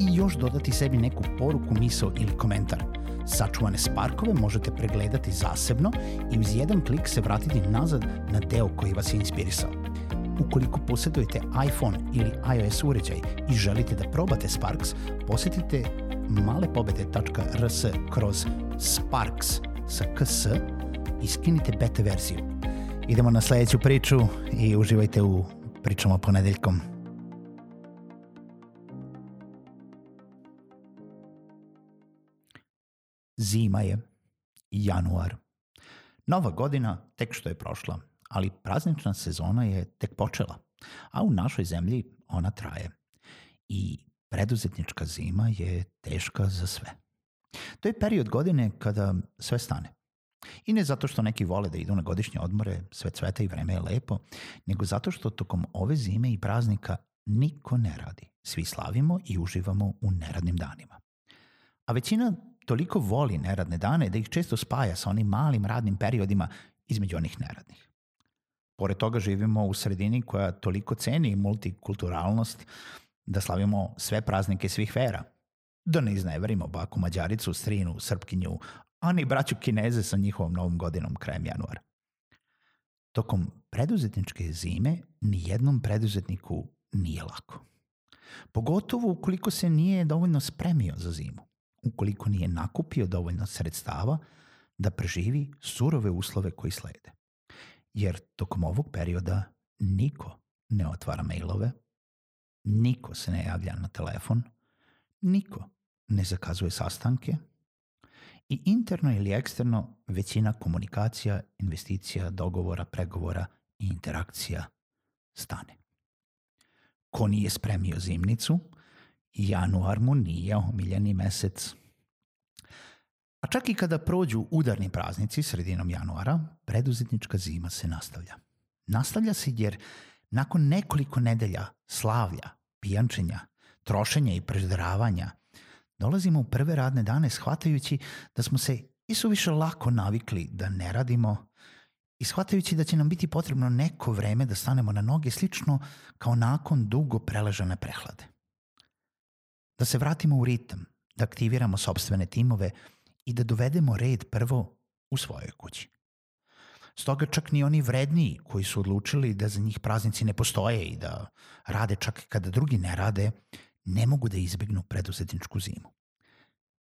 i još dodati sebi neku poruku, misao ili komentar – Sačuvane sparkove možete pregledati zasebno i uz jedan klik se vratiti nazad na deo koji vas je inspirisao. Ukoliko posjedujete iPhone ili iOS uređaj i želite da probate Sparks, posetite malepobede.rs kroz Sparks sa ks i skinite beta verziju. Idemo na sledeću priču i uživajte u pričama ponedeljkom. Zima je, januar. Nova godina tek što je prošla, ali praznična sezona je tek počela, a u našoj zemlji ona traje. I preduzetnička zima je teška za sve. To je period godine kada sve stane. I ne zato što neki vole da idu na godišnje odmore, sve cveta i vreme je lepo, nego zato što tokom ove zime i praznika niko ne radi. Svi slavimo i uživamo u neradnim danima. A većina toliko voli neradne dane da ih često spaja sa onim malim radnim periodima između onih neradnih. Pored toga živimo u sredini koja toliko ceni multikulturalnost da slavimo sve praznike svih vera. Da ne izneverimo baku Mađaricu, Strinu, Srpkinju, a ni braću Kineze sa njihovom novom godinom krajem januara. Tokom preduzetničke zime ni jednom preduzetniku nije lako. Pogotovo ukoliko se nije dovoljno spremio za zimu ukoliko nije nakupio dovoljno sredstava da preživi surove uslove koji slede. Jer tokom ovog perioda niko ne otvara mailove, niko se ne javlja na telefon, niko ne zakazuje sastanke i interno ili eksterno većina komunikacija, investicija, dogovora, pregovora i interakcija stane. Ko nije spremio zimnicu, januar mu nije omiljeni mesec. A čak i kada prođu udarni praznici sredinom januara, preduzetnička zima se nastavlja. Nastavlja se jer nakon nekoliko nedelja slavlja, pijančenja, trošenja i preždravanja, dolazimo u prve radne dane shvatajući da smo se i su više lako navikli da ne radimo i shvatajući da će nam biti potrebno neko vreme da stanemo na noge slično kao nakon dugo preležane prehlade da se vratimo u ritam, da aktiviramo sobstvene timove i da dovedemo red prvo u svojoj kući. Stoga čak ni oni vredniji koji su odlučili da za njih praznici ne postoje i da rade čak kada drugi ne rade, ne mogu da izbegnu preduzetničku zimu.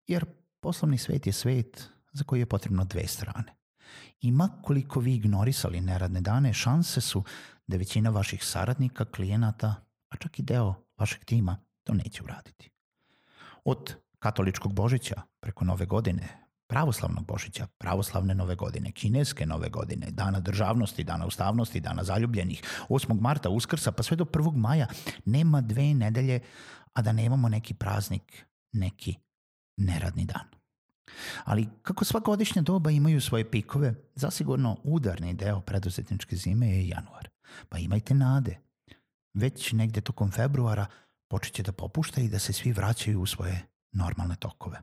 Jer poslovni svet je svet za koji je potrebno dve strane. I makoliko vi ignorisali neradne dane, šanse su da većina vaših saradnika, klijenata, a čak i deo vašeg tima to neće uraditi. Od katoličkog Božića preko Nove godine, pravoslavnog Božića, pravoslavne Nove godine, kineske Nove godine, dana državnosti, dana ustavnosti, dana zaljubljenih, 8. marta, Uskrsa, pa sve do 1. maja, nema dve nedelje, a da nemamo neki praznik, neki neradni dan. Ali kako sva godišnja doba imaju svoje pikove, zasigurno udarni deo preduzetničke zime je januar. Pa imajte nade. Već negde tokom februara počeće da popušta i da se svi vraćaju u svoje normalne tokove.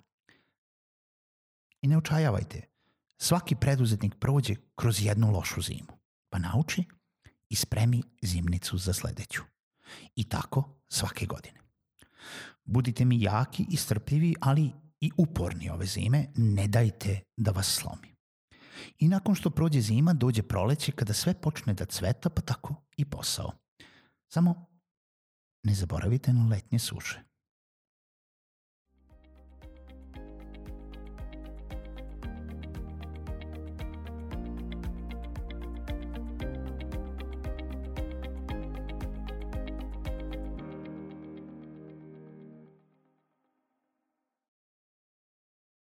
I ne očajavajte, svaki preduzetnik prođe kroz jednu lošu zimu, pa nauči i spremi zimnicu za sledeću. I tako svake godine. Budite mi jaki i strpljivi, ali i uporni ove zime, ne dajte da vas slomi. I nakon što prođe zima, dođe proleće kada sve počne da cveta, pa tako i posao. Samo Не заборавите на летни суши.